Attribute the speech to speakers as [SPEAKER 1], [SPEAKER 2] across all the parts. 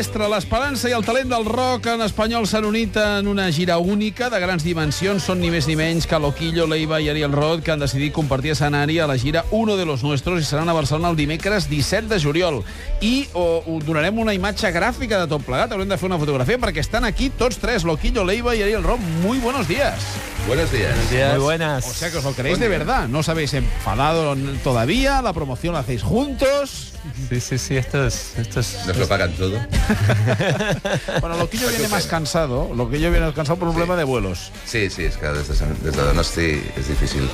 [SPEAKER 1] mestre, l'esperança i el talent del rock en espanyol s'han unit en una gira única de grans dimensions. Són ni més ni menys que Loquillo, Leiva i Ariel Roth, que han decidit compartir escenari a la gira Uno de los Nuestros i seran a Barcelona el dimecres 17 de juliol. I o, o donarem una imatge gràfica de tot plegat. Haurem de fer una fotografia perquè estan aquí tots tres, Loquillo, Leiva y Ariel Roth. Muy buenos días.
[SPEAKER 2] Buenos días.
[SPEAKER 3] Muy buenas.
[SPEAKER 1] O sea que os lo queréis de verdad. No os habéis enfadado todavía. La promoción la hacéis juntos.
[SPEAKER 3] Sí, sí, sí, esto es... Esto es
[SPEAKER 2] Nos lo pagan todo.
[SPEAKER 1] Bueno, Loquillo viene más cansado. Loquillo viene más cansado por un problema de vuelos.
[SPEAKER 2] Sí, sí, és que des de, des de Donosti és difícil.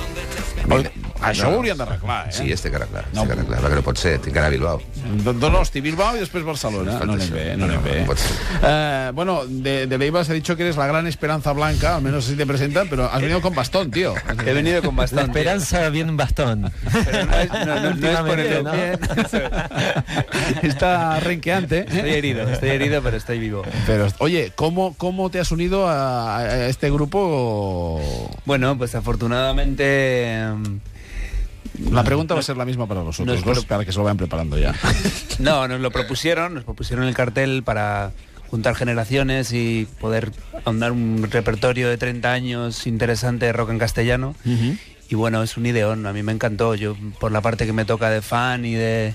[SPEAKER 1] Això ho
[SPEAKER 2] No.
[SPEAKER 1] hauríem d'arreglar, eh?
[SPEAKER 2] Sí, este que arreglar,
[SPEAKER 1] No.
[SPEAKER 2] este que arreglar, perquè no pot ser, tinc que anar a Bilbao.
[SPEAKER 1] Don Donosti, Bilbao y después Barcelona. No anem bé, no anem bé.
[SPEAKER 2] No pot ser.
[SPEAKER 1] Eh, bueno, de, de Leiva se ha dicho que eres la gran esperanza blanca, al menos así te presentan, pero has venido con bastón, tío.
[SPEAKER 4] He venido con
[SPEAKER 3] La
[SPEAKER 4] bastante.
[SPEAKER 3] esperanza viene en bastón.
[SPEAKER 4] Pero no es, no, no- no es por el
[SPEAKER 3] Últimamente, ¿no?
[SPEAKER 4] bien.
[SPEAKER 1] Está renqueante. ¿eh?
[SPEAKER 4] Estoy herido, estoy herido, pero estoy vivo.
[SPEAKER 1] Pero, oye, ¿cómo, ¿cómo te has unido a, a este grupo?
[SPEAKER 4] Bueno, pues afortunadamente...
[SPEAKER 1] La pregunta va a ser la misma para los otros
[SPEAKER 4] No es
[SPEAKER 1] dos, para que se lo vayan preparando ya.
[SPEAKER 4] No, nos lo propusieron, nos propusieron el cartel para juntar generaciones y poder ahondar un repertorio de 30 años interesante de rock en castellano. Y bueno, es un ideón, a mí me encantó. Yo, por la parte que me toca de fan y de.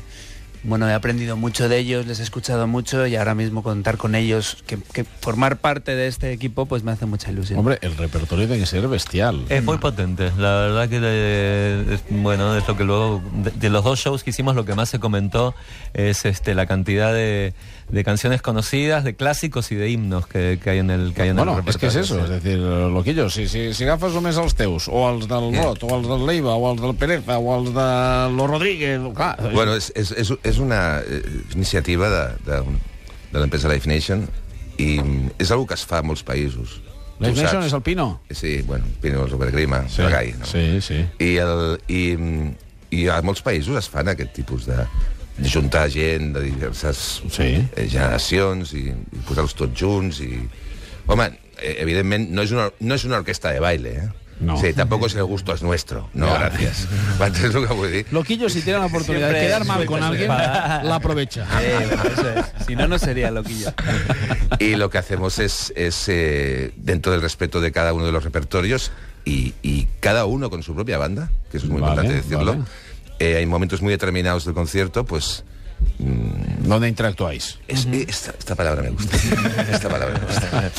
[SPEAKER 4] Bueno, he aprendido mucho de ellos, les he escuchado mucho y ahora mismo contar con ellos, que, que formar parte de este equipo, pues me hace mucha ilusión.
[SPEAKER 1] Hombre, el repertorio tiene que ser bestial.
[SPEAKER 3] Es muy potente, la verdad que eh, es- bueno, es lo que luego de, de los dos shows que hicimos lo que más se comentó es este la cantidad de, de canciones conocidas, de clásicos y de himnos que, que hay en el que hay en
[SPEAKER 1] Bueno,
[SPEAKER 3] el
[SPEAKER 1] és que
[SPEAKER 3] repertorio,
[SPEAKER 1] eso,
[SPEAKER 3] sí.
[SPEAKER 1] a dir, Loquillo, si, si, si agafes només els teus, o els del Rot, o els del Leiva, o els del Pereza, o els de los Rodríguez, clar...
[SPEAKER 2] Bueno, és, és, és, és una eh, iniciativa de, de, de l'empresa Life Nation i és una que es fa a molts països.
[SPEAKER 1] Live
[SPEAKER 2] Tu
[SPEAKER 1] Nation
[SPEAKER 2] saps.
[SPEAKER 1] és el Pino?
[SPEAKER 2] Sí, bueno, Pino, Robert Grima, sí. el Gai. No?
[SPEAKER 1] sí, sí.
[SPEAKER 2] I, el, i, I a molts països es fan aquest tipus de de juntar gent de diverses
[SPEAKER 1] Sí.
[SPEAKER 2] eh, generacions i, i posar-los tots junts i... Home, eh, evidentment no és una, no és una orquesta de baile, eh?
[SPEAKER 1] No.
[SPEAKER 2] Sí, tampoco es el gusto es nuestro. No,
[SPEAKER 1] Ya.
[SPEAKER 2] gracias. ¿Entens lo que?
[SPEAKER 1] Loquillo, si tiene la oportunidad de quedar mal con alguien, la aprovecha.
[SPEAKER 4] Eh, eso es. Si no, no sería loquillo.
[SPEAKER 2] Y lo que hacemos es, es eh, dentro del respeto de cada uno de los repertorios y, y cada uno con su propia banda, que eso es muy
[SPEAKER 1] Vale,
[SPEAKER 2] importante decirlo.
[SPEAKER 1] vale.
[SPEAKER 2] Eh, hay momentos muy determinados del concierto, pues
[SPEAKER 1] ¿Dónde interactuáis?
[SPEAKER 2] es- eh, esta, esta palabra me gusta. Esta palabra me gusta.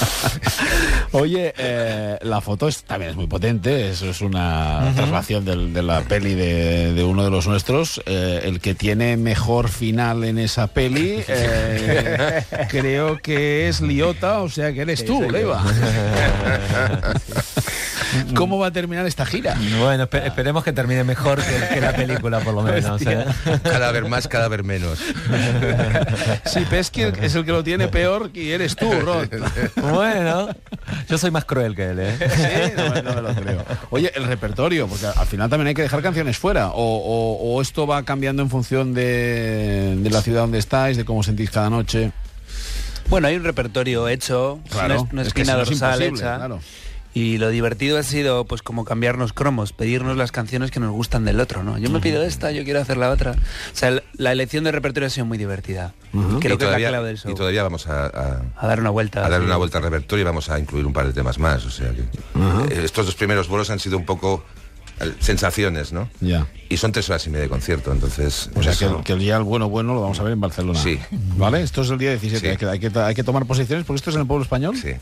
[SPEAKER 1] Oye, eh, la foto es- también es muy potente, eso es una traslación del- de la peli de, de uno de los nuestros. Eh, el que tiene mejor final en esa peli, eh, creo que es Liota, o sea que eres tú, Leiva. ¿Cómo va a terminar esta gira?
[SPEAKER 3] Bueno, espe- esperemos que termine mejor que, que la película por lo menos. ¿eh?
[SPEAKER 2] Cada vez más, cada vez menos.
[SPEAKER 1] Si Pesky es el que lo tiene peor y eres tú, Rod.
[SPEAKER 3] Bueno, yo soy más cruel que él, ¿eh?
[SPEAKER 1] Sí, no, me- no me lo creo. Oye, el repertorio, porque al final también hay que dejar canciones fuera. O, o- o esto va cambiando en función de, de la ciudad donde estáis, de cómo sentís cada noche.
[SPEAKER 4] Bueno, hay un repertorio hecho,
[SPEAKER 1] Claro,
[SPEAKER 4] una, una
[SPEAKER 1] es que
[SPEAKER 4] dorsal hecha.
[SPEAKER 1] claro.
[SPEAKER 4] Y lo divertido ha sido, pues, como cambiarnos cromos, pedirnos las canciones que nos gustan del otro, ¿no? Yo me pido esta, yo quiero hacer la otra. O sea, el- la elección de repertorio ha sido muy divertida. Creo
[SPEAKER 2] y,
[SPEAKER 4] que es la
[SPEAKER 2] todavía,
[SPEAKER 4] clave del show.
[SPEAKER 2] y todavía vamos a, a-
[SPEAKER 4] A dar una vuelta.
[SPEAKER 2] a darle una vuelta al repertorio y vamos a incluir un par de temas más. O sea que eh, estos dos primeros bolos han sido un poco sensaciones, ¿no?
[SPEAKER 1] Ya.
[SPEAKER 2] Y son tres horas y media de concierto, entonces...
[SPEAKER 1] O sea, que, el día el bueno bueno lo vamos a ver en Barcelona.
[SPEAKER 2] Sí.
[SPEAKER 1] ¿Vale? Esto es el día 17.
[SPEAKER 2] Sí.
[SPEAKER 1] Hay, que, hay, que, hay que tomar posiciones porque esto es en el pueblo español.
[SPEAKER 2] Sí.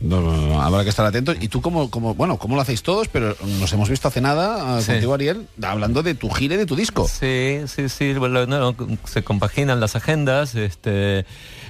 [SPEAKER 1] No, no, no, habrá que estar atentos. Y tú, como, como, bueno, ¿cómo lo hacéis todos? Pero nos hemos visto hace nada eh,
[SPEAKER 3] Sí.
[SPEAKER 1] contigo, Ariel, hablando de tu gira y de tu disco.
[SPEAKER 3] Sí, sí, sí, bueno, no, se compaginan las agendas. Este,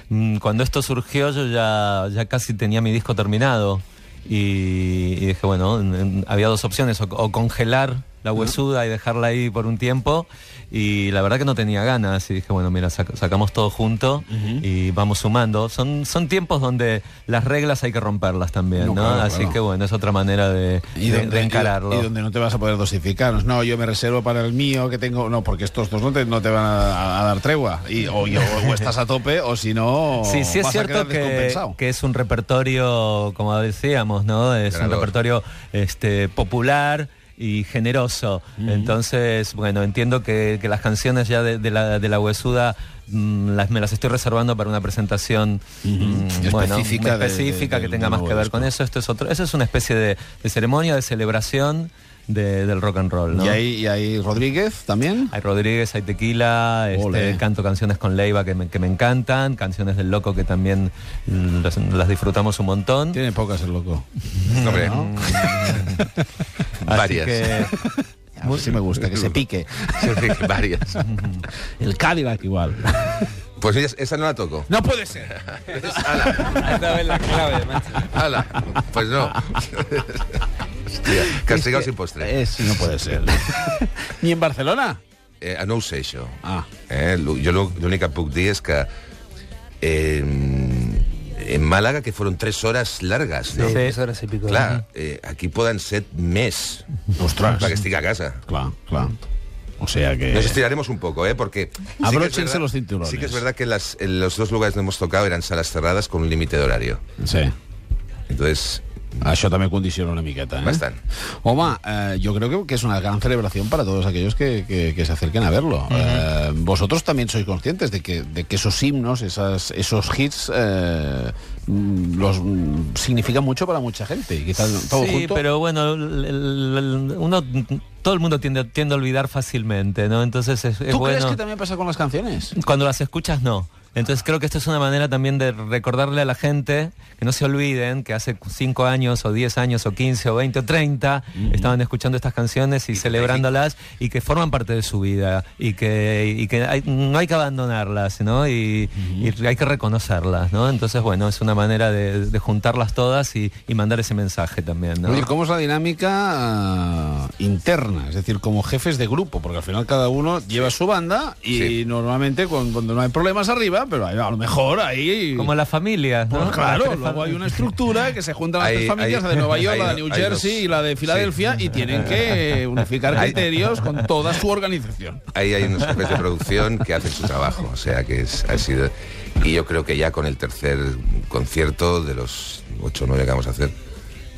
[SPEAKER 3] mm, cuando esto surgió yo ya, ya casi tenía mi disco terminado y, dije, bueno, en- en- había dos opciones, o congelar la huesuda y dejarla ahí por un tiempo y la verdad que no tenía ganas y dije, bueno, mira, sac- sacamos todo junto y vamos sumando. Son, son tiempos donde las reglas hay que romperlas también,
[SPEAKER 1] No,
[SPEAKER 3] ¿no?
[SPEAKER 1] claro,
[SPEAKER 3] Así
[SPEAKER 1] claro.
[SPEAKER 3] que bueno, es otra manera de,
[SPEAKER 1] Y
[SPEAKER 3] de-
[SPEAKER 1] donde,
[SPEAKER 3] de encararlo.
[SPEAKER 1] y- y donde no te vas a poder dosificar. No, yo me reservo para el mío que tengo. No, porque estos dos no te, no te van a, a dar tregua. Y, o, y- o estás a tope o si no.
[SPEAKER 3] Sí, sí es cierto que, que es un reperador, como decíamos, ¿no? Es un repertorio este, popular y generoso. Entonces, bueno, entiendo que, que las canciones ya de, de la, de la huesuda mm, las, me las estoy reservando para una presentación mm,
[SPEAKER 1] Específica
[SPEAKER 3] específica
[SPEAKER 1] de-
[SPEAKER 3] que tenga más que ver con eso. Esto es otro, eso es una especie de ceremonia, de celebración de- del rock and roll. ¿no?
[SPEAKER 1] Y hay, y hay Rodríguez también.
[SPEAKER 3] Hay Rodríguez, hay Tequila, este, canto canciones con Leiva que me, que me encantan, canciones del Loco que también las, las disfrutamos un montón.
[SPEAKER 1] Tiene pocas el loco.
[SPEAKER 3] Así
[SPEAKER 2] varias.
[SPEAKER 3] que-
[SPEAKER 1] A sí me gusta, que se pique.
[SPEAKER 2] varias.
[SPEAKER 1] El Cadillac igual.
[SPEAKER 2] Pues esa, esa no la toco.
[SPEAKER 1] No puede ser.
[SPEAKER 4] Esta vez la clave, macho.
[SPEAKER 2] ¡Hala! Pues no. Castigado sin postre.
[SPEAKER 1] Es, no puede ser. Ni en Barcelona.
[SPEAKER 2] Eh, no ho sé, això.
[SPEAKER 1] Ah.
[SPEAKER 2] Eh, lo- jo l'únic que puc dir és que eh, en Màlaga, que fueron tres horas largas, no?
[SPEAKER 4] Sí, tres horas y pico.
[SPEAKER 2] Clar, eh, aquí poden ser més
[SPEAKER 1] Ostres.
[SPEAKER 2] perquè estic a casa.
[SPEAKER 1] Claro, claro. O sea que...
[SPEAKER 2] Nos estiraremos un poco, ¿eh? Porque... sí que es
[SPEAKER 1] Abróchense
[SPEAKER 2] verdad-
[SPEAKER 1] los cinturones.
[SPEAKER 2] Sí que es verdad que las, en los dos lugares donde hemos tocado eran salas cerradas con un límite de horario.
[SPEAKER 1] Sí.
[SPEAKER 2] Entonces,
[SPEAKER 1] Això també condiciona una miqueta, ¿eh?
[SPEAKER 2] Bastant.
[SPEAKER 1] Home, eh, yo creo que, que es una gran celebración para todos aquellos que, que- que se acerquen a verlo. Eh, vosotros también sois conscientes de que, de que esos himnos, esas, esos hits, eh, mm, los mm, significan mucho para mucha gente. Y quizás todo
[SPEAKER 3] sí,
[SPEAKER 1] junto...
[SPEAKER 3] pero bueno, el- el- el- uno, todo el mundo tiende, tiende a olvidar fácilmente, ¿no? Entonces es, es
[SPEAKER 1] ¿Tú
[SPEAKER 3] bueno.
[SPEAKER 1] crees que también pasa con las canciones?
[SPEAKER 3] Cuando las escuchas, no. Entonces creo que esto es una manera también de recordarle a la gente que no se olviden que hace 5 años o 10 años o 15 o 20 o 30 estaban escuchando estas canciones y celebrándolas y que forman parte de su vida y que, y que hay- no hay que abandonarlas, ¿no? Y, y hay que reconocerlas, ¿no? Entonces, bueno, es una manera de, de juntarlas todas y, mandar ese mensaje también, ¿no?
[SPEAKER 1] Oye, ¿cómo es la dinámica ah, interna? Es decir, como jefes de grupo, porque al final cada uno lleva su banda y
[SPEAKER 2] Sí.
[SPEAKER 1] normalmente cuando, cuando no hay problemas arriba, pero a lo mejor ahí...
[SPEAKER 3] Como las familias, ¿no?
[SPEAKER 1] Pues claro, luego hay una estructura que se juntan las
[SPEAKER 2] Hay-
[SPEAKER 1] tres familias,
[SPEAKER 2] hay-
[SPEAKER 1] la de Nueva York,
[SPEAKER 2] hay-
[SPEAKER 1] la de New Jersey
[SPEAKER 2] dos.
[SPEAKER 1] y la de Filadelfia, y tienen que unificar
[SPEAKER 2] Hay-
[SPEAKER 1] criterios con toda su organización.
[SPEAKER 2] ahí hay unos jefes de producción que hacen su trabajo. O sea que es, ha sido. Y yo creo que ya con el tercer concierto de los ocho o nueve que vamos a hacer,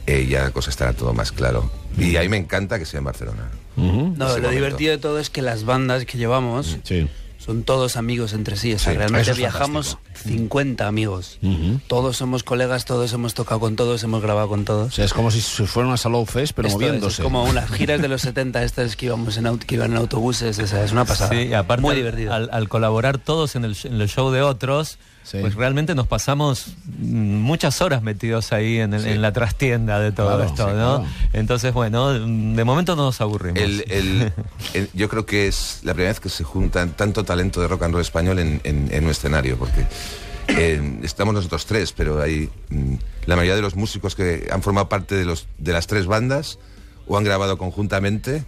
[SPEAKER 2] eh, ya la cosa estará todo más claro. Y ahí me encanta que sea en Barcelona.
[SPEAKER 4] No, lo
[SPEAKER 2] momento.
[SPEAKER 4] divertido de todo es que las bandas que llevamos
[SPEAKER 1] Sí.
[SPEAKER 4] Son todos amigos entre sí. O sea,
[SPEAKER 2] Sí,
[SPEAKER 4] realmente viajamos. 50 amigos. Todos somos colegas, todos hemos tocado con todos, hemos grabado con
[SPEAKER 1] O
[SPEAKER 4] todos.
[SPEAKER 1] sea, es como si fuera una Salou Fest, pero
[SPEAKER 4] Esto es,
[SPEAKER 1] moviéndose.
[SPEAKER 4] es como unas giras de los 70 estas que íbamos en que iban en autobuses, esa es una pasada.
[SPEAKER 3] Sí, y aparte
[SPEAKER 4] Muy divertido.
[SPEAKER 3] Al, al colaborar todos en el, en el show de otros,
[SPEAKER 1] Sí.
[SPEAKER 3] pues realmente nos pasamos muchas horas metidos ahí en, el-
[SPEAKER 2] Sí.
[SPEAKER 3] en la trastienda de todo
[SPEAKER 1] Claro,
[SPEAKER 3] esto,
[SPEAKER 1] sí,
[SPEAKER 3] ¿no?
[SPEAKER 1] claro.
[SPEAKER 3] Entonces, bueno, de momento no nos aburrimos.
[SPEAKER 2] El- el- el- yo creo que es la primera vez que se juntan tanto talento de rock and roll español en, en- en un escenario, porque eh, estamos nosotros tres, pero hay mm, la mayoría de los músicos que han formado parte de, los, de las tres bandas o han grabado conjuntamente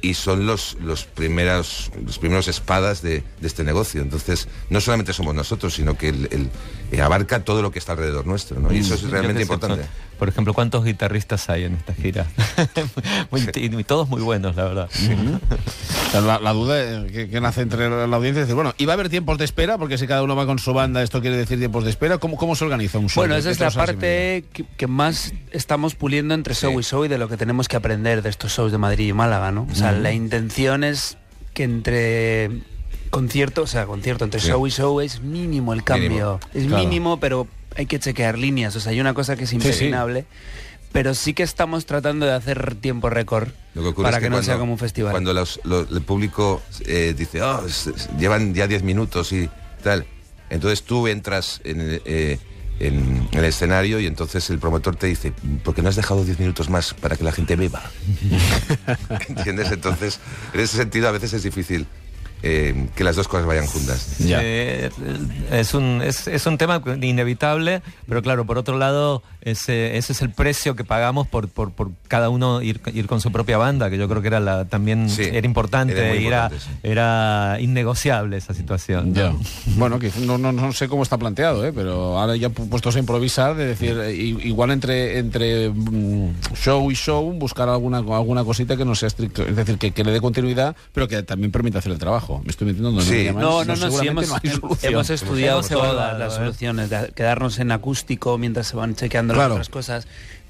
[SPEAKER 2] y son los, los, primeros, los primeros espadas de, este negocio. Entonces, no solamente somos nosotros, sino que el- eh, abarca todo lo que está alrededor nuestro, ¿no? Y eso es
[SPEAKER 3] Yo
[SPEAKER 2] realmente importante.
[SPEAKER 3] son- por ejemplo, ¿cuántos guitarristas hay en esta gira? Muy- y, y todos muy buenos, la verdad.
[SPEAKER 1] La, la duda eh, que, que nace entre la audiencia es decir, bueno, ¿y va a haber tiempos de espera? Porque si cada uno va con su banda, esto quiere decir tiempos de espera. ¿Cómo, cómo se organiza un show?
[SPEAKER 4] Bueno, esa es la parte que, que más estamos puliendo entre show
[SPEAKER 2] Sí.
[SPEAKER 4] y show y de lo que tenemos que aprender de estos shows de Madrid y Málaga, ¿no? O sea, la intención es que entre concierto, o sea, concierto entre
[SPEAKER 2] Sí.
[SPEAKER 4] show y show es mínimo el cambio.
[SPEAKER 2] Mínimo.
[SPEAKER 4] Es
[SPEAKER 1] Claro.
[SPEAKER 4] mínimo, pero hay que chequear líneas. O sea, hay una cosa que es
[SPEAKER 1] sí.
[SPEAKER 4] impregnable. Pero sí que estamos tratando de hacer tiempo récord
[SPEAKER 2] que
[SPEAKER 4] para
[SPEAKER 2] es
[SPEAKER 4] que, no
[SPEAKER 2] cuando-
[SPEAKER 4] sea como un festival.
[SPEAKER 2] Cuando los- lo- el público eh, dice, oh, es- es- llevan ya 10 minutos y tal, entonces tú entras en, el- eh, en- en el escenario y entonces el promotor te dice, ¿por qué no has dejado 10 minutos más para que la gente beba? ¿Entiendes? Entonces, en ese sentido a veces es difícil eh, que las dos cosas vayan juntas.
[SPEAKER 1] Ya.
[SPEAKER 3] Eh, es, un, es, es un tema inevitable, pero claro, por otro lado, ese, ese es el precio que pagamos por, por, por cada uno ir, ir con su propia banda, que yo creo que era la, también
[SPEAKER 2] Sí,
[SPEAKER 3] era importante,
[SPEAKER 2] era
[SPEAKER 3] era,
[SPEAKER 2] importante, sí.
[SPEAKER 3] era innegociable esa situación. ¿no?
[SPEAKER 1] Ya. Bueno, que no, no, no sé cómo está planteado, ¿eh? pero ahora ya pu- puestos a improvisar, de decir, eh, i- igual entre, entre mm, show y show, buscar alguna, alguna cosita que no sea estricto, es decir, que, que le dé continuidad, pero que también permita hacer el trabajo. Me estoy metiendo donde
[SPEAKER 2] Sí.
[SPEAKER 1] me llaman,
[SPEAKER 4] No, no, no, sí, hemos,
[SPEAKER 1] no hay
[SPEAKER 4] hem-
[SPEAKER 1] solución.
[SPEAKER 4] hemos estudiado todas las soluciones, de quedarnos en acústico mientras se van chequeando
[SPEAKER 1] Claro.
[SPEAKER 4] las otras cosas,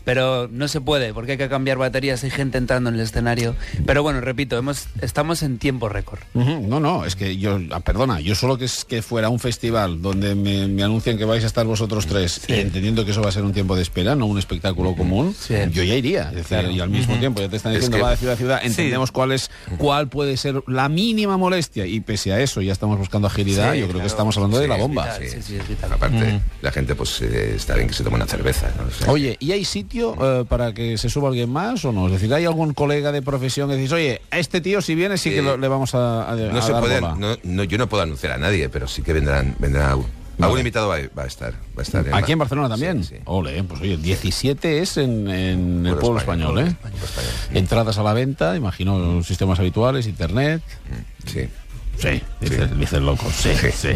[SPEAKER 4] pero no se puede porque hay que cambiar baterías, hay gente entrando en el escenario. Pero bueno, repito, hemos, estamos en tiempo récord.
[SPEAKER 1] No, no, es que yo, ah, perdona, yo solo que es que fuera un festival donde me, me anuncian que vais a estar vosotros tres, y entendiendo que eso va a ser un tiempo de espera, no un espectáculo común,
[SPEAKER 4] Sí.
[SPEAKER 1] yo ya iría. Es decir, y al mismo tiempo ya te están
[SPEAKER 2] Es
[SPEAKER 1] diciendo
[SPEAKER 2] que-
[SPEAKER 1] va de ciudad a ciudad, entendemos cuál es cuál puede ser la mínima molestia y pese a eso ya estamos buscando agilidad,
[SPEAKER 4] Sí,
[SPEAKER 1] yo creo que estamos hablando de
[SPEAKER 2] Sí,
[SPEAKER 1] la bomba.
[SPEAKER 4] vital. Sí, sí, es vital.
[SPEAKER 2] Aparte, la gente pues eh, está bien que se tome una cerveza. ¿no? O sea,
[SPEAKER 1] Oye, ¿y hay sitio eh, para que se suba alguien más o no? Es decir, ¿hay algún colega de profesión que decís, oye, a este tío si viene sí que
[SPEAKER 2] Eh,
[SPEAKER 1] lo- le vamos a, a-
[SPEAKER 2] no
[SPEAKER 1] a
[SPEAKER 2] se
[SPEAKER 1] dar
[SPEAKER 2] puede,
[SPEAKER 1] bola"?
[SPEAKER 2] no, no, yo no puedo anunciar a nadie, pero sí que vendrán, vendrá algún, algún invitado va, a- va a estar, va a estar.
[SPEAKER 1] Aquí en Barcelona también.
[SPEAKER 2] Sí, sí.
[SPEAKER 1] Ole, pues oye, 17 es en, en el pueblo español,
[SPEAKER 2] pueblo
[SPEAKER 1] ¿eh?
[SPEAKER 2] pueblo español.
[SPEAKER 1] Entradas a la venta, imagino sistemas habituales, internet.
[SPEAKER 2] Sí.
[SPEAKER 1] Sí, dice, dice el loco. Sí, sí.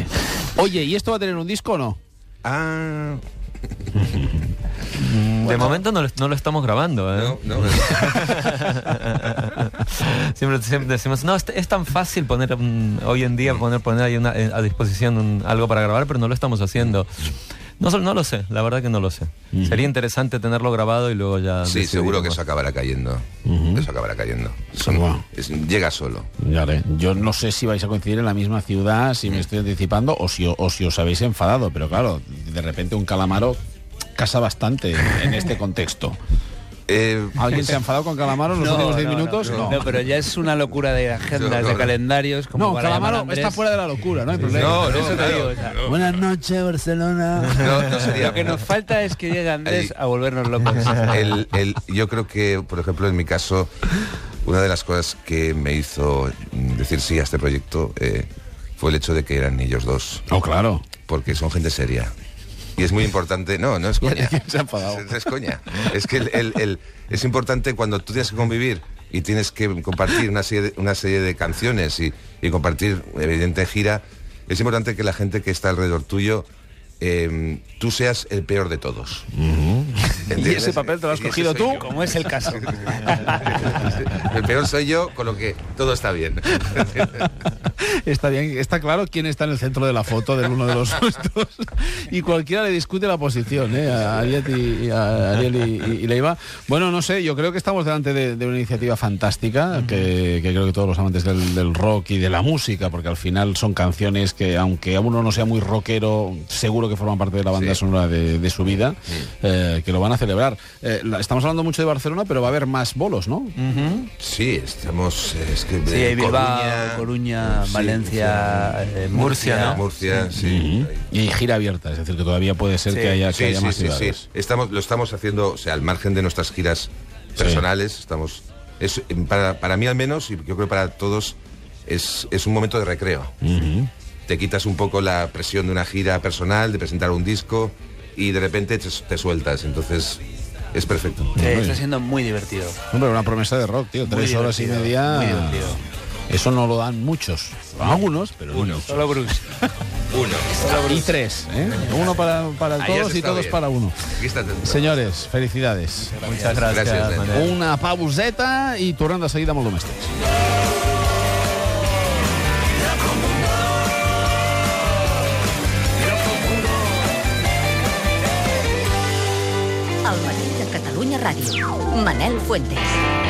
[SPEAKER 1] Oye, ¿y esto va a tener un disco o no?
[SPEAKER 2] Ah,
[SPEAKER 3] De momento no lo, no lo estamos grabando. ¿eh?
[SPEAKER 2] no, no.
[SPEAKER 3] siempre, siempre decimos, no, es, es tan fácil poner mm, hoy en día poner, poner ahí una- eh, a disposición un- algo para grabar, pero no lo estamos haciendo. No, no lo sé, la verdad que no lo sé. Sería interesante tenerlo grabado y luego ya...
[SPEAKER 2] Sí, seguro que eso acabará cayendo. Eso acabará cayendo. Son-
[SPEAKER 1] Bueno.
[SPEAKER 2] es- llega solo.
[SPEAKER 1] Ya. Yo no sé si vais a coincidir en la misma ciudad, si me estoy anticipando, o si, o si os habéis enfadado, pero claro, de repente un calamaro casa bastante en este contexto.
[SPEAKER 2] Eh,
[SPEAKER 1] ¿Alguien se ha enfadado con Calamaro en los últimos 10 minutos?
[SPEAKER 4] No, pero ya es una locura de agendas,
[SPEAKER 2] No, no,
[SPEAKER 4] de
[SPEAKER 2] no.
[SPEAKER 4] calendarios. Como
[SPEAKER 1] No,
[SPEAKER 4] para
[SPEAKER 1] Calamaro está fuera de la locura, no hay problema.
[SPEAKER 2] no, no,
[SPEAKER 4] Eso te
[SPEAKER 2] claro,
[SPEAKER 4] digo, o sea,
[SPEAKER 2] no.
[SPEAKER 1] Buenas noches, Barcelona.
[SPEAKER 2] No, no sería.
[SPEAKER 4] Lo que nos falta es que llegue Andrés
[SPEAKER 2] Ahí.
[SPEAKER 4] a volvernos locos.
[SPEAKER 2] El- el- yo creo que, por ejemplo, en mi caso, una de las cosas que me hizo decir sí a este proyecto eh, fue el hecho de que eran ellos dos,
[SPEAKER 1] Oh, claro.
[SPEAKER 2] porque son gente seria. Y es muy importante, no, no es coña. Es, es coña. Es que el- el- el- es importante cuando tú tienes que convivir y tienes que compartir una serie de, una serie de canciones y, y compartir evidente gira, es importante que la gente que está alrededor tuyo, eh, tú seas el peor de todos.
[SPEAKER 1] ¿Y
[SPEAKER 2] ¿Entiendes?
[SPEAKER 1] ese papel te lo has
[SPEAKER 2] Y
[SPEAKER 1] cogido tú?
[SPEAKER 2] yo.
[SPEAKER 4] Como es el caso.
[SPEAKER 2] El peor soy yo, con lo que todo está bien.
[SPEAKER 1] Está bien, está claro quién está en el centro de la foto del uno de los nuestros. Y cualquiera le discute la posición, ¿eh? A Ariel y, y a Ariel y, y Leiva. Bueno, no sé, yo creo que estamos delante de, de una iniciativa fantástica, que, que creo que todos los amantes del, del rock y de la música, porque al final son canciones que, aunque a uno no sea muy rockero, seguro que forman parte de la banda
[SPEAKER 2] Sí.
[SPEAKER 1] sonora de, de su vida, eh, que lo van a celebrar. Eh, estamos hablando mucho de Barcelona, pero va a haber más bolos, ¿no?
[SPEAKER 2] Sí, estamos. eh, Es que,
[SPEAKER 4] Sí,
[SPEAKER 2] eh,
[SPEAKER 4] Bilbao, Coruña,
[SPEAKER 2] sí,
[SPEAKER 4] Valencia, eh,
[SPEAKER 3] Murcia, ¿no?
[SPEAKER 2] Murcia, sí.
[SPEAKER 1] Y gira abierta, es decir, que todavía puede ser
[SPEAKER 4] Sí,
[SPEAKER 1] que haya, que
[SPEAKER 2] Sí,
[SPEAKER 1] haya
[SPEAKER 2] sí,
[SPEAKER 1] más
[SPEAKER 2] sí, sí.
[SPEAKER 1] ciudades.
[SPEAKER 2] Estamos, lo estamos haciendo, o sea, al margen de nuestras giras personales, estamos. Es, para, para mí al menos, y yo creo para todos, es, es un momento de recreo. Te quitas un poco la presión de una gira personal, de presentar un disco, y de repente te, te sueltas. Entonces, es perfecto.
[SPEAKER 4] Eh, está siendo muy divertido.
[SPEAKER 1] Hombre, una promesa de rock, tío. Tres horas y media.
[SPEAKER 4] muy divertido.
[SPEAKER 1] Eso no lo dan muchos. Algunos, pero no muchos.
[SPEAKER 4] Solo Bruce.
[SPEAKER 2] Uno.
[SPEAKER 1] Y tres, ¿eh? Uno para, para todos y todos
[SPEAKER 2] bien.
[SPEAKER 1] para uno. Señores, felicidades.
[SPEAKER 3] Muchas gracias,
[SPEAKER 2] Gracias.
[SPEAKER 1] Una pauseta i tornem de seguida domèstics.
[SPEAKER 5] Manel Fuentes.